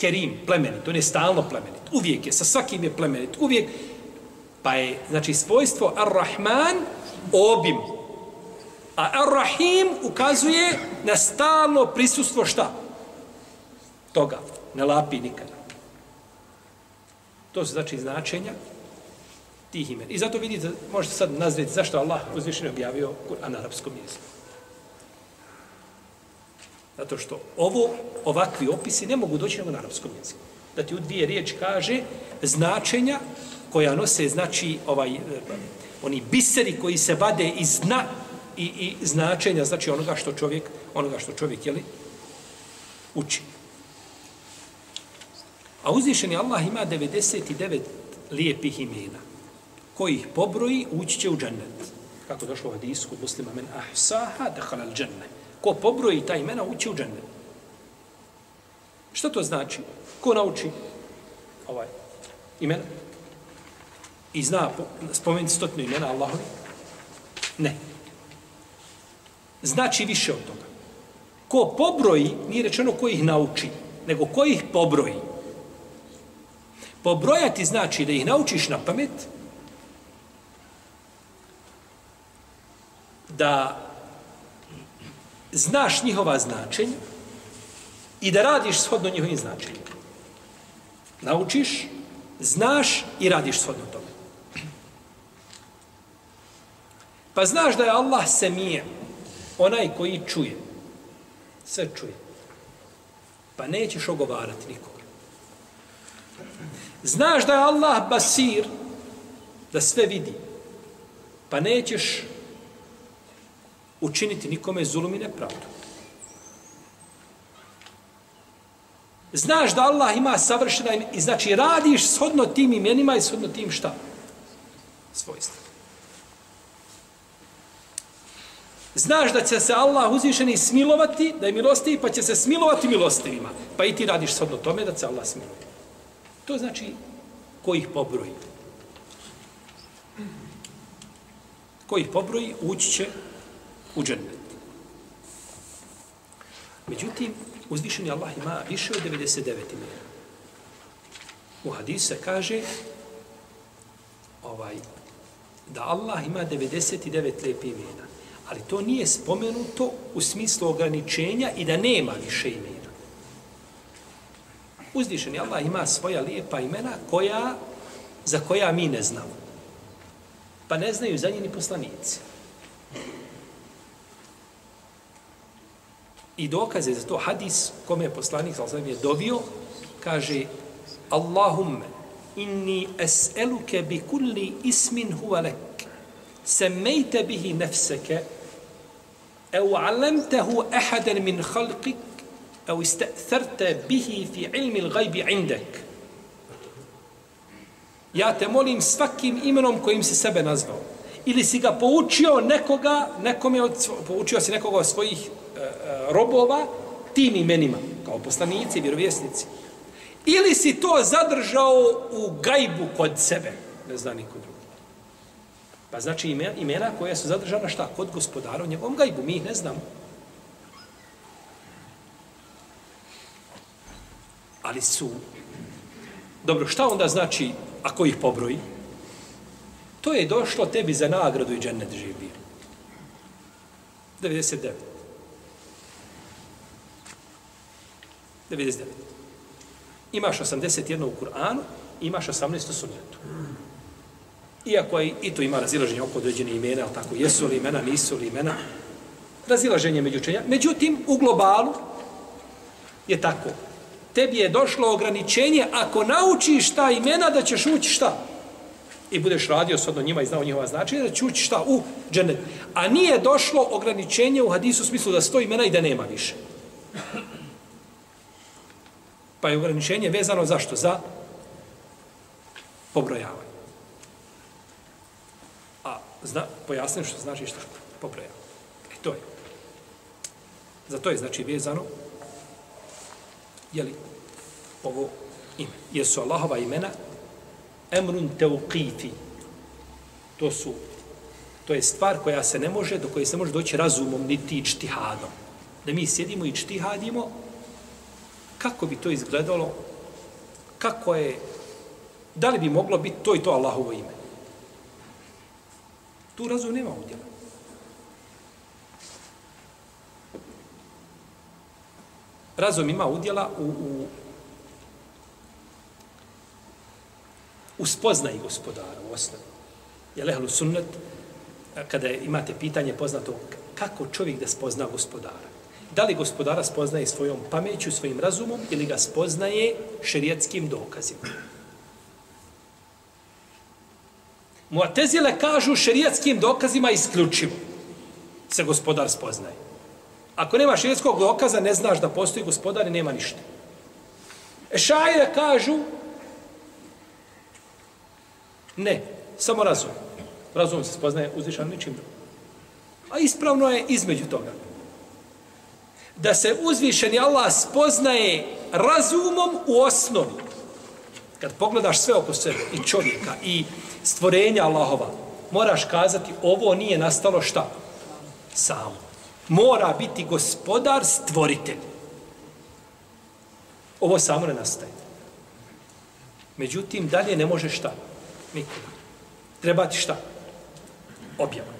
Kerim, plemenit. On je stalno plemenit. Uvijek je. Sa svakim je plemenit. Uvijek Pa je, znači, svojstvo Ar-Rahman obim. A Ar-Rahim ukazuje na stalno prisustvo šta? Toga. Ne lapi nikada. To su znači značenja tih imena. I zato vidite, možete sad nazvati zašto Allah uzvišenje objavio Kur'an na arapskom jeziku. Zato što ovo, ovakvi opisi ne mogu doći na arapskom jeziku. Da ti u dvije riječi kaže značenja koja nose znači ovaj e, oni biseri koji se vade iz dna i, i značenja znači onoga što čovjek onoga što čovjek jeli, uči. A uzvišeni Allah ima 99 lijepih imena koji ih pobroji ući će u džennet. Kako došlo u hadisu kod muslima men ahsaha dakhala al džennet. Ko pobroji ta imena ući u džennet. Što to znači? Ko nauči ovaj imena? i zna spomenuti stotinu imena Allahovi? Ne. Znači više od toga. Ko pobroji, nije rečeno ko ih nauči, nego ko ih pobroji. Pobrojati znači da ih naučiš na pamet, da znaš njihova značenja i da radiš shodno njihovim značenjima. Naučiš, znaš i radiš shodno tome. Pa znaš da je Allah semije, onaj koji čuje. Sve čuje. Pa nećeš ogovarati nikoga. Znaš da je Allah basir, da sve vidi. Pa nećeš učiniti nikome zulum i nepravdu. Znaš da Allah ima savršena i znači radiš shodno tim imenima i shodno tim šta? Svojstva. Znaš da će se Allah uzvišeni smilovati, da je milostivi, pa će se smilovati milostivima. Pa i ti radiš shodno tome da će Allah smiluje. To znači ko ih pobroji. Ko ih pobroji, ući će u džennet. Međutim, uzvišeni Allah ima više od 99 imena. U hadisu se kaže ovaj, da Allah ima 99 lepi imena. Ali to nije spomenuto u smislu ograničenja i da nema više imena. Uzvišeni Allah ima svoja lijepa imena koja, za koja mi ne znamo. Pa ne znaju za njeni poslanici. I dokaze za to hadis kome je poslanik sa je dovio, kaže Allahumme inni es'eluke bi kulli ismin huwa lek semmejte bihi nefseke au 'allamtahu ahadan min khalqik au ista'tharta bihi fi ilmi l'gajbi indek ja te molim svakim imenom kojim se sebe nazvao. Ili si ga poučio nekoga nekome od, poučio si nekoga od svojih E, e, robova tim imenima, kao poslanici, vjerovjesnici. Ili si to zadržao u gajbu kod sebe, ne zna niko drugi. Pa znači imena koja su zadržana šta? Kod gospodara u njegovom gajbu, mi ih ne znamo. Ali su... Dobro, šta onda znači ako ih pobroji? To je došlo tebi za nagradu i džennet živi. 99. 99. Imaš 81 u Kur'anu, imaš 18 u sunnetu. Iako je, i to ima razilaženje oko određene imena, ali tako, jesu li imena, nisu li imena, razilaženje među učenja. Međutim, u globalu je tako. Tebi je došlo ograničenje, ako naučiš ta imena, da ćeš ući šta? I budeš radio s odno njima i znao njihova značenja, da ćeš ući šta? U džennet. A nije došlo ograničenje u hadisu u smislu da sto imena i da nema više. Pa je ograničenje vezano zašto? Za pobrojavanje. A zna, pojasnim što znači što pobrojavanje. E to je. Za to je znači vezano jeli, ovo ime. Jesu Allahova imena emrun teuqiti. To su to je stvar koja se ne može, do koje se može doći razumom, niti čtihadom. Da mi sjedimo i čtihadimo, kako bi to izgledalo, kako je, da li bi moglo biti to i to Allahovo ime. Tu razum nema udjela. Razum ima udjela u, u, u spoznaji gospodara u osnovi. Je lehlu sunnet, kada imate pitanje poznato kako čovjek da spozna gospodara. Da li gospodara spoznaje svojom pameću, svojim razumom ili ga spoznaje šerijetskim dokazima? Muatezile kažu šerijetskim dokazima isključivo se gospodar spoznaje. Ako nema šerijetskog dokaza, ne znaš da postoji gospodar i nema ništa. Ešajre kažu ne, samo razum. Razum se spoznaje uzvišan ničim drugim. A ispravno je između toga da se uzvišeni Allah spoznaje razumom u osnovi. Kad pogledaš sve oko sebe, i čovjeka, i stvorenja Allahova, moraš kazati, ovo nije nastalo šta? Samo. Mora biti gospodar, stvoritelj. Ovo samo ne nastaje. Međutim, dalje ne može šta? Nikoda. Treba ti šta? Objava.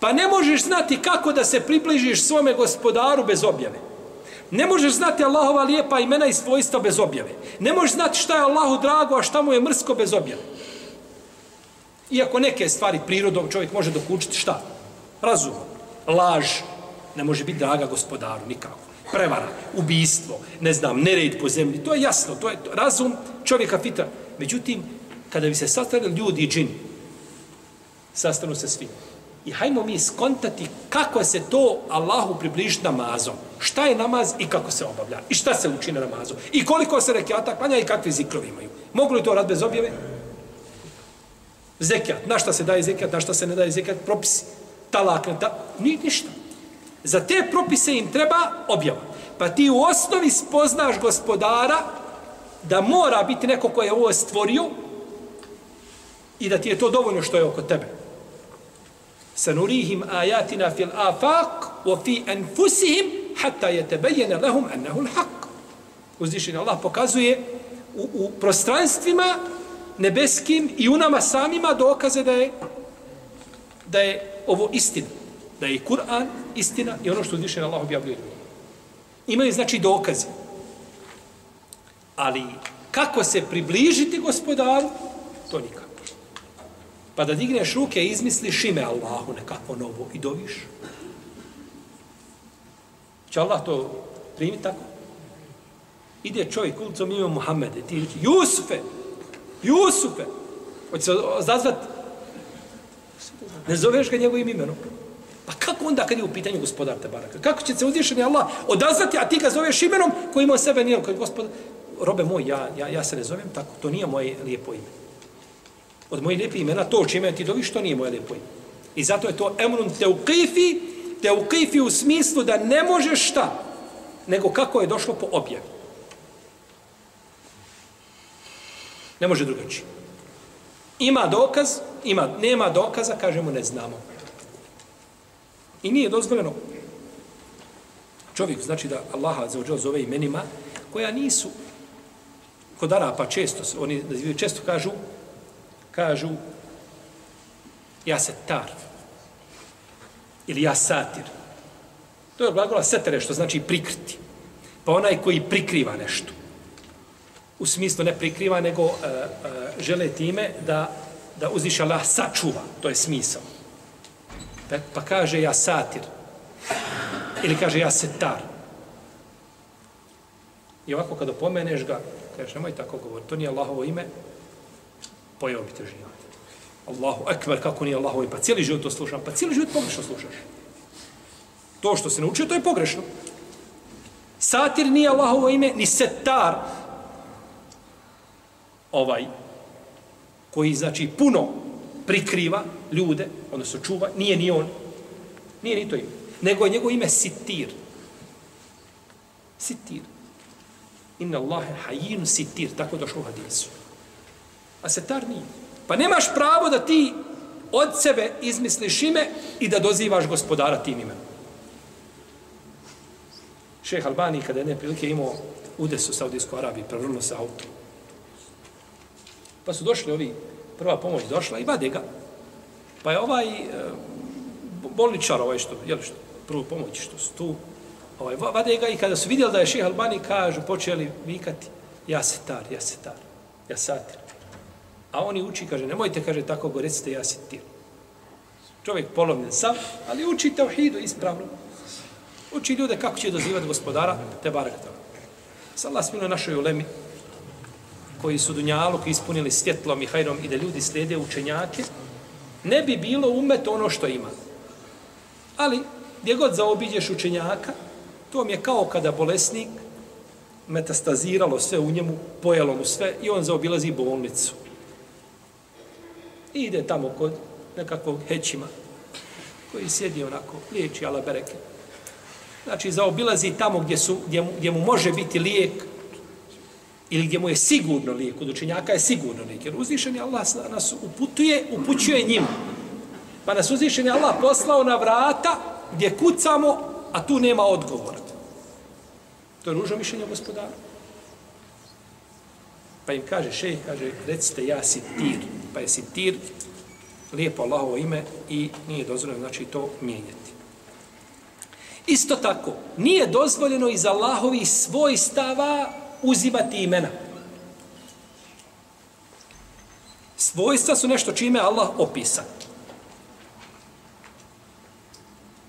Pa ne možeš znati kako da se približiš svome gospodaru bez objave. Ne možeš znati Allahova lijepa imena i svojstva bez objave. Ne možeš znati šta je Allahu drago, a šta mu je mrsko bez objave. Iako neke stvari prirodom čovjek može dokučiti šta? Razum, laž, ne može biti draga gospodaru, nikako. Prevara, ubijstvo, ne znam, nered po zemlji, to je jasno, to je razum čovjeka fitra. Međutim, kada bi se sastavili ljudi i džini, sastanu se svi. I hajmo mi skontati kako se to Allahu približi namazom. Šta je namaz i kako se obavlja. I šta se uči na namazu. I koliko se rekiata klanja i kakve zikrovi imaju. Mogu li to rad bez objave? Zekijat. Na šta se daje zekijat, na šta se ne daje zekijat. Propisi. Talak. Ta... Ni, ništa. Za te propise im treba objava. Pa ti u osnovi spoznaš gospodara da mora biti neko ko je ovo stvorio i da ti je to dovoljno što je oko tebe. Sanurihim ajatina fil afaq wa fi anfusihim hatta yatabayyana lahum annahu al-haq. Uzvišeni Allah pokazuje u, u prostranstvima nebeskim i u nama samima dokaze da je da je ovo istina. Da je Kur'an istina i ono što uzvišeni Allah objavljuje. Imaju znači dokaze. Ali kako se približiti gospodaru, to nikako. Pa da digneš ruke i izmisliš ime Allahu nekako novo i doviš. Će Allah to primiti tako? Ide čovjek ulicom ime Muhammede, ti reći, Jusufe, Jusufe, hoće se zazvat, ne zoveš ga njegovim imenom. Pa kako onda kad je u pitanju gospodar te baraka? Kako će se uzvišeni Allah odazvati, a ti ga zoveš imenom koji ima sebe nije, koji gospodar, robe moj, ja, ja, ja se ne zovem tako, to nije moje lijepo ime. Od mojih lijepih imena, to čime ti doviš, to nije moje lijepo ime. I zato je to emrun teukifi, teukifi u smislu da ne možeš šta, nego kako je došlo po objavi. Ne može drugačije. Ima dokaz, ima, nema dokaza, kažemo ne znamo. I nije dozvoljeno čovjek, znači da Allaha zove imenima koja nisu kod Arapa često, oni često kažu, kažu, ja se tar, ili ja satir. To je glagola setere, što znači prikriti. Pa onaj koji prikriva nešto. U smislu ne prikriva, nego uh, uh, žele time da, da uzviša Allah sačuva. To je smisao. Pa, pa kaže ja satir. Ili kaže ja setar. I ovako kada pomeneš ga, Kažeš, nemoj tako govoriti, to nije Allahovo ime, pojeo bi te život. Allahu ekber, kako nije Allahu, pa cijeli život to slušam, pa cijeli život pogrešno slušaš. To što se naučio, to je pogrešno. Satir nije Allahovo ime, ni setar, ovaj, koji znači puno prikriva ljude, odnosno čuva, nije ni on, nije ni to ime, nego je njegovo ime Sitir. Sitir. Inna Allahe hajinu sitir, tako došlo u hadisu. Pa A setar nije. Pa nemaš pravo da ti od sebe izmisliš ime i da dozivaš gospodara tim imenom. Šeh Albani, kada je neprilike imao udes u Saudijskoj Arabiji, prevrnuo se auto. Pa su došli ovi, prva pomoć došla i vade ga. Pa je ovaj e, bolničar, ovaj što, jel što, prvu pomoć što su tu, ovaj, vade ga i kada su vidjeli da je šeh Albani, kažu, počeli vikati, ja se tar, ja se tar, ja satir. A oni uči, kaže, nemojte, kaže, tako go, recite, ja se ti. Čovjek polovljen sam, ali uči tauhidu ispravno. Uči ljude kako će dozivati gospodara, te barak to. Sallah smilo našoj ulemi, koji su Dunjaluk ispunili svjetlom i hajrom i da ljudi slijede učenjake, ne bi bilo umet ono što ima. Ali, gdje god zaobiđeš učenjaka, To mi je kao kada bolesnik metastaziralo sve u njemu, pojelo mu sve i on zaobilazi bolnicu. I ide tamo kod nekakvog hećima koji sjedi onako, liječi ala bereke. Znači, zaobilazi tamo gdje, su, gdje, mu, gdje mu može biti lijek ili gdje mu je sigurno lijek, kod učenjaka je sigurno lijek. Jer uzvišeni Allah nas uputuje, upućuje njima. Pa nas uzvišeni Allah poslao na vrata gdje kucamo, a tu nema odgovora. To je ružno mišljenje gospodara. Pa im kaže šej, kaže, recite ja si tir. Pa je sitir lijepo Allahovo ime i nije dozvoljeno, znači to mijenjati. Isto tako, nije dozvoljeno iz Allahovi svojstava uzimati imena. Svojstva su nešto čime Allah opisa.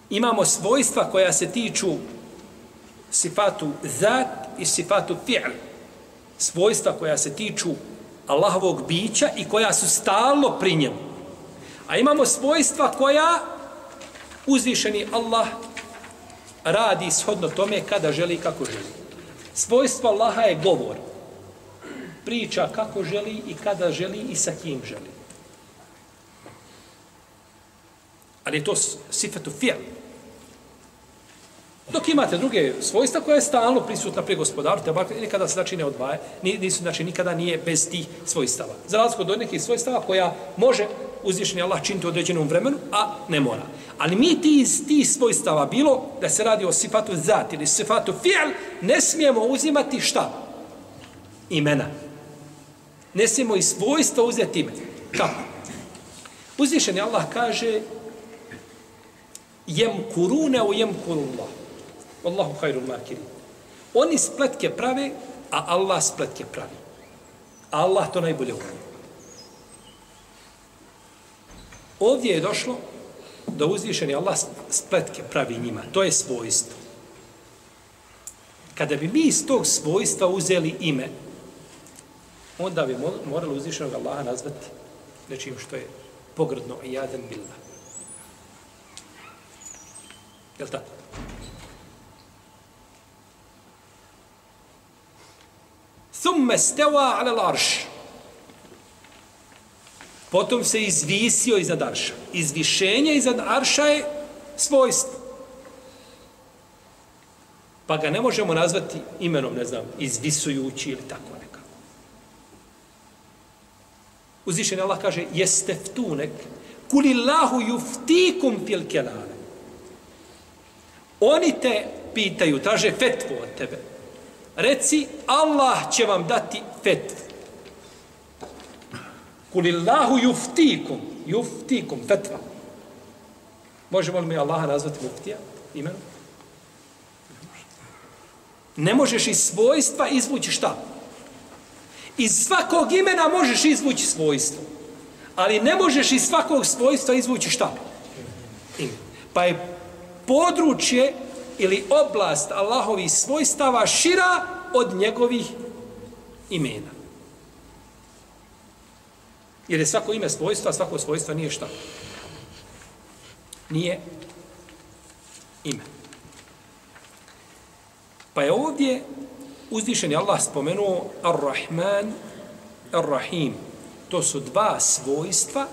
Imamo svojstva koja se tiču sifatu zat i sifatu fi'l. Svojstva koja se tiču Allahovog bića i koja su stalno pri njemu. A imamo svojstva koja uzvišeni Allah radi shodno tome kada želi i kako želi. Svojstvo Allaha je govor. Priča kako želi i kada želi i sa kim želi. Ali je to sifatu fi'l. Dok imate druge svojstva koja je stalno prisutna pri gospodaru, te bakle, nikada se znači ne odvaja, nisu, znači nikada nije bez tih svojstava. Za razliku od nekih svojstava koja može uzvišeni Allah činiti u određenom vremenu, a ne mora. Ali mi ti iz tih svojstava, bilo da se radi o sifatu zat ili sifatu fi'al, ne smijemo uzimati šta? Imena. Ne smijemo iz svojstva uzeti ime. Kako? Uzvišeni Allah kaže jem kurune u jem kurullah. Wallahu khairul makirin. Oni spletke prave, a Allah spletke pravi. A Allah to najbolje umije. Ovdje je došlo da uzvišeni Allah spletke pravi njima. To je svojstvo. Kada bi mi iz tog svojstva uzeli ime, onda bi morali uzvišenog Allaha nazvati nečim što je pogrdno i jadan bilna. Jel tako? Thumme steva ala l'arš. Potom se izvisio iznad arša. Izvišenje iznad arša je svojstvo. Pa ga ne možemo nazvati imenom, ne znam, izvisujući ili tako nekako. Uzvišen Allah kaže, jeste ftunek, kulillahu juftikum fil kelale. Oni te pitaju, traže fetvu od tebe. Reci, Allah će vam dati fetvu. Kulillahu juftikum, juftikum, fetva. Možemo li mi Allaha nazvati muftija imenom? Ne možeš iz svojstva izvući šta? Iz svakog imena možeš izvući svojstvo. Ali ne možeš iz svakog svojstva izvući šta? Ime. Pa je područje ili oblast Allahovih svojstava šira od njegovih imena. Jer je svako ime svojstva, svako svojstvo nije šta? Nije ime. Pa je ovdje uzvišeni Allah spomenuo Ar-Rahman, Ar-Rahim. To su dva svojstva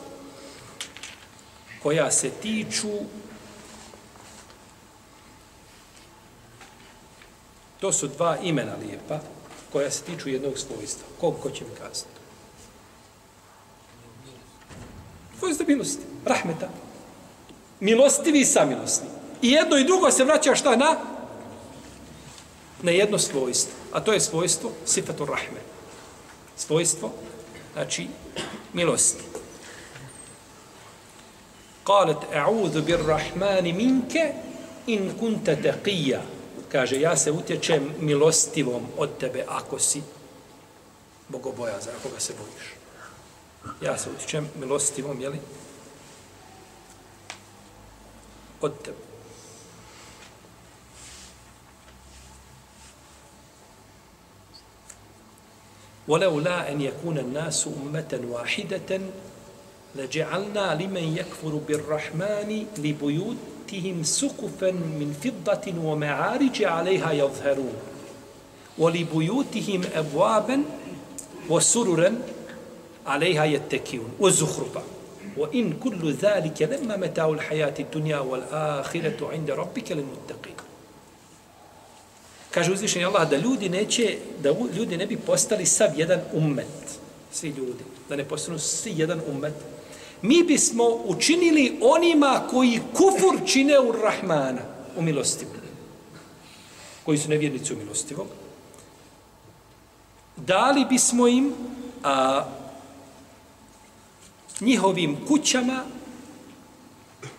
koja se tiču To su dva imena lijepa koja se tiču jednog svojstva. Kog ko će mi kazati? Svojstvo milosti. Rahmeta. Milostivi i samilosni. I jedno i drugo se vraća šta na? Na jedno svojstvo. A to je svojstvo sifatu rahme. Svojstvo, znači, milosti. Kalet, e'udhu bir rahmani minke in kunta teqija kaže, ja se utječem milostivom od tebe ako si bogobojazan, ako ga se bojiš. Ja se utječem milostivom, jeli? Od tebe. ولولا أن يكون الناس أمة واحدة لجعلنا لمن يكفر بالرحمن لبيوت بيوتهم سقفا من فضة ومعارج عليها يظهرون ولبيوتهم أبوابا وسررا عليها يتكئون وزخرفا. وإن كل ذلك لما متاع الحياة الدنيا والآخرة عند ربك للمتقين. Kaže uzvišenje Allah da ljudi neće, da ljudi ne bi postali sav jedan ummet, svi ljudi, da ne postanu svi jedan ummet, mi bismo učinili onima koji kufur čine u Rahmana, u milostivu, koji su nevjernici u milostivom, dali bismo im a, njihovim kućama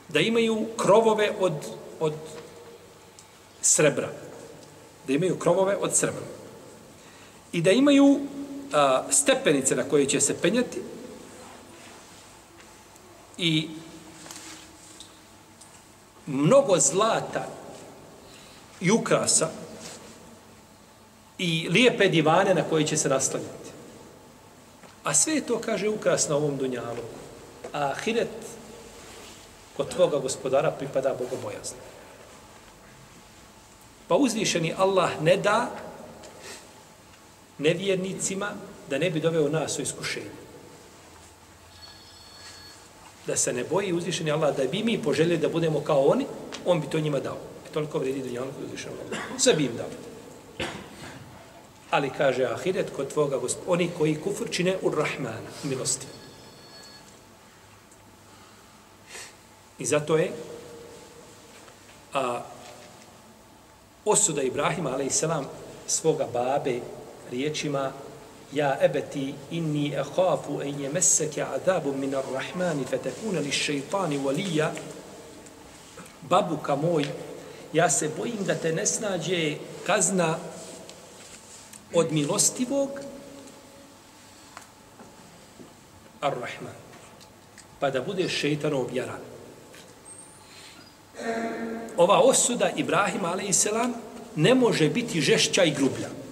da imaju krovove od, od srebra. Da imaju krovove od srebra. I da imaju a, stepenice na koje će se penjati, i mnogo zlata i ukrasa i lijepe divane na koje će se raslanjati. A sve to kaže ukras na ovom dunjalu. A ahiret kod tvoga gospodara pripada bogobojazno. Pa uzvišeni Allah ne da nevjernicima da ne bi doveo nas u iskušenje da se ne boji uzvišeni Allah, da bi mi poželjeli da budemo kao oni, on bi to njima dao. toliko vredi dunjalku i uzvišenog Allaha. Sve bi im dao. Ali kaže ahiret kod tvoga gospodina, oni koji kufr čine u Rahmana, milosti. I zato je a, osuda Ibrahima, ali i selam, svoga babe riječima Ja ebeti inni ehafu en je meseke adabu min ar-Rahmani fetekuna li šeitani valija babuka moj ja se bojim da te ne snađe kazna od milostivog ar-Rahman pa da bude šeitanov vjeran ova osuda Ibrahima a.s. ne može biti žešća i grublja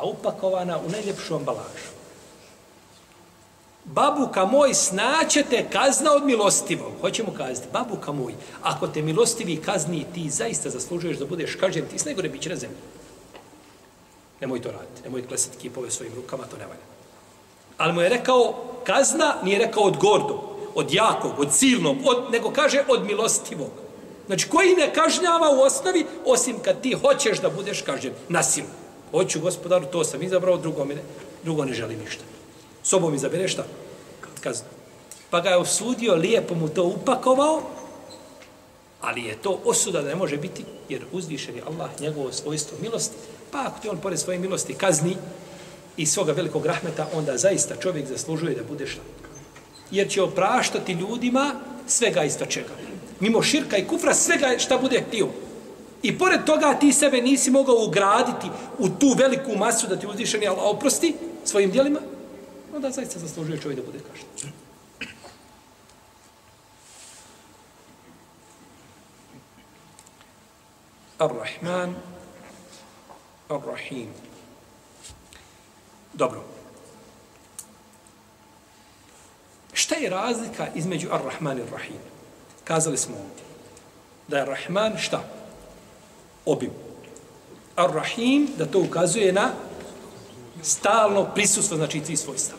a upakovana u najljepšu ambalažu. Babuka moj, snaćete kazna od milostivog. Hoćemo kazati, babuka moj, ako te milostivi kazni, ti zaista zaslužuješ da budeš kažen, ti s najgore bit na zemlji. Nemoj to raditi, nemoj klesati kipove svojim rukama, to ne valja. Ali mu je rekao, kazna nije rekao od gordo, od jakog, od silnog, od, nego kaže od milostivog. Znači, koji ne kažnjava u osnovi, osim kad ti hoćeš da budeš kažen na silu. Hoću gospodaru, to sam izabrao, drugo, mi ne, drugo ne želim ništa. Sobom izabere šta? Kaznu. Pa ga je osudio, lijepo mu to upakovao, ali je to osuda da ne može biti, jer uzvišen je Allah njegovo svojstvo milosti, pa ako ti on pored svoje milosti kazni i svoga velikog rahmeta, onda zaista čovjek zaslužuje da bude šta? Jer će opraštati ljudima svega isto čega. Mimo širka i kufra svega šta bude htio. I pored toga ti sebe nisi mogao ugraditi u tu veliku masu da ti uzdišeni Allah oprosti svojim dijelima, onda zaista zaslužuje čovjek da bude kažen. Ar-Rahman, Ar-Rahim. Dobro. Šta je razlika između Ar-Rahman i Ar-Rahim? Kazali smo ovdje. Da je Rahman šta? Obim. Ar-Rahim, da to ukazuje na stalno prisustvo, znači tri svojstva.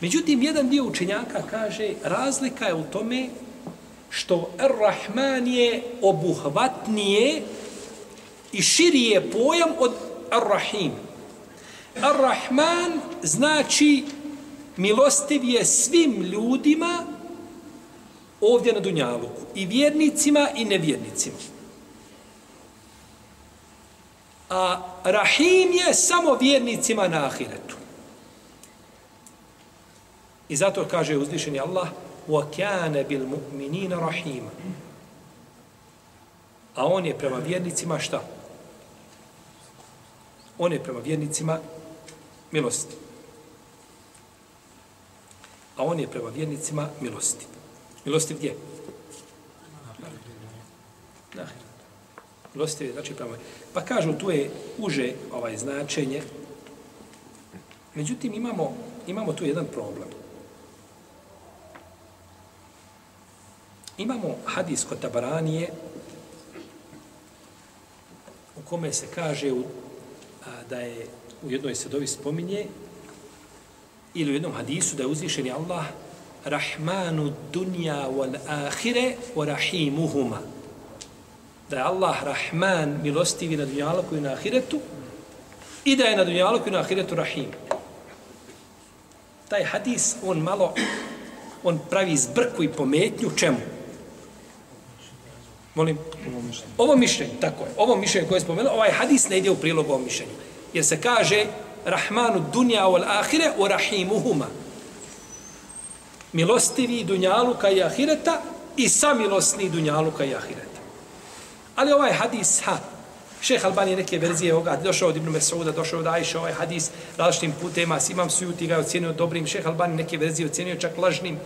Međutim, jedan dio učenjaka kaže, razlika je u tome što Ar-Rahman je obuhvatnije i širije pojam od Ar-Rahim. Ar-Rahman znači milostiv je svim ljudima ovdje na Dunjaluku. I vjernicima i nevjernicima A Rahim je samo vjernicima na ahiretu. I zato kaže uzvišeni Allah وَكَانَ بِالْمُؤْمِنِينَ رَحِيمًا A on je prema vjernicima šta? On je prema vjernicima milosti. A on je prema vjernicima milosti. Milosti gdje? Na ahiretu. Milostivi, znači pravo. Pa kažu, tu je uže ovaj značenje. Međutim, imamo, imamo tu jedan problem. Imamo hadis kod Tabaranije u kome se kaže u, a, da je u jednoj sedovi spominje ili u jednom hadisu da je uzvišeni Allah Rahmanu dunja wal ahire wa rahimuhuma da je Allah Rahman milostivi na dunjaloku i na ahiretu i da je na dunjaloku i na ahiretu Rahim. Taj hadis, on malo, on pravi zbrku i pometnju čemu? Molim? Ovo mišljenje, tako je. Ovo mišljenje koje je spomenuo, ovaj hadis ne ide u prilog ovom mišljenju. Jer se kaže Rahmanu dunja wal ahire u Rahimuhuma. Milostivi dunjaluka i ahireta i samilosni dunjaluka i ahireta. Ali ovaj hadis, ha, šeh Albani neke verzije ovoga, došao od Ibn Mesuda, došao od Ajša, ovaj hadis različitim putema, imam sujuti ga ocjenio dobrim, šeh Albani neke verzije ocjenio čak lažnim.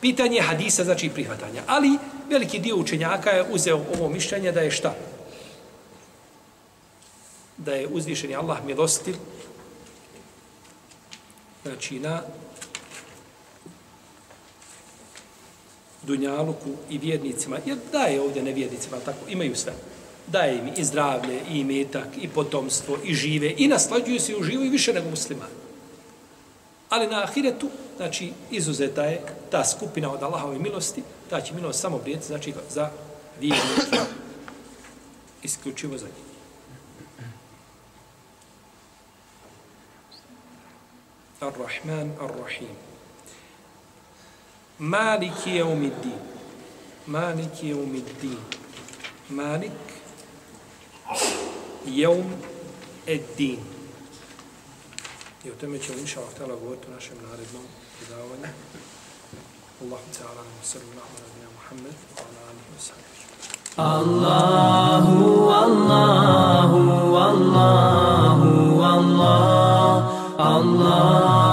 Pitanje hadisa znači prihvatanja. Ali veliki dio učenjaka je uzeo ovo mišljenje da je šta? Da je uzvišeni Allah milostiv znači na dunjaluku i vjernicima, jer daje ovdje nevjernicima, tako, imaju sve. Daje im i zdravlje, i imetak, i potomstvo, i žive, i naslađuju se i uživaju više nego muslimani. Ali na ahiretu, znači, izuzeta je ta skupina od Allahove milosti, ta će milost samo prijeti, znači, za vjernike. isključivo za njih. Ar-Rahman, Ar-Rahim. Maliki je umiddin. Maliki je umiddin. Malik jeum ed-din. I o tome ćemo inša Allah govoriti u našem narednom predavanju. Allahu ta'ala nam sallallahu ala Muhammed wa ala alihi wa sallam. Allahu, Allahu, Allahu, Allah, Allah.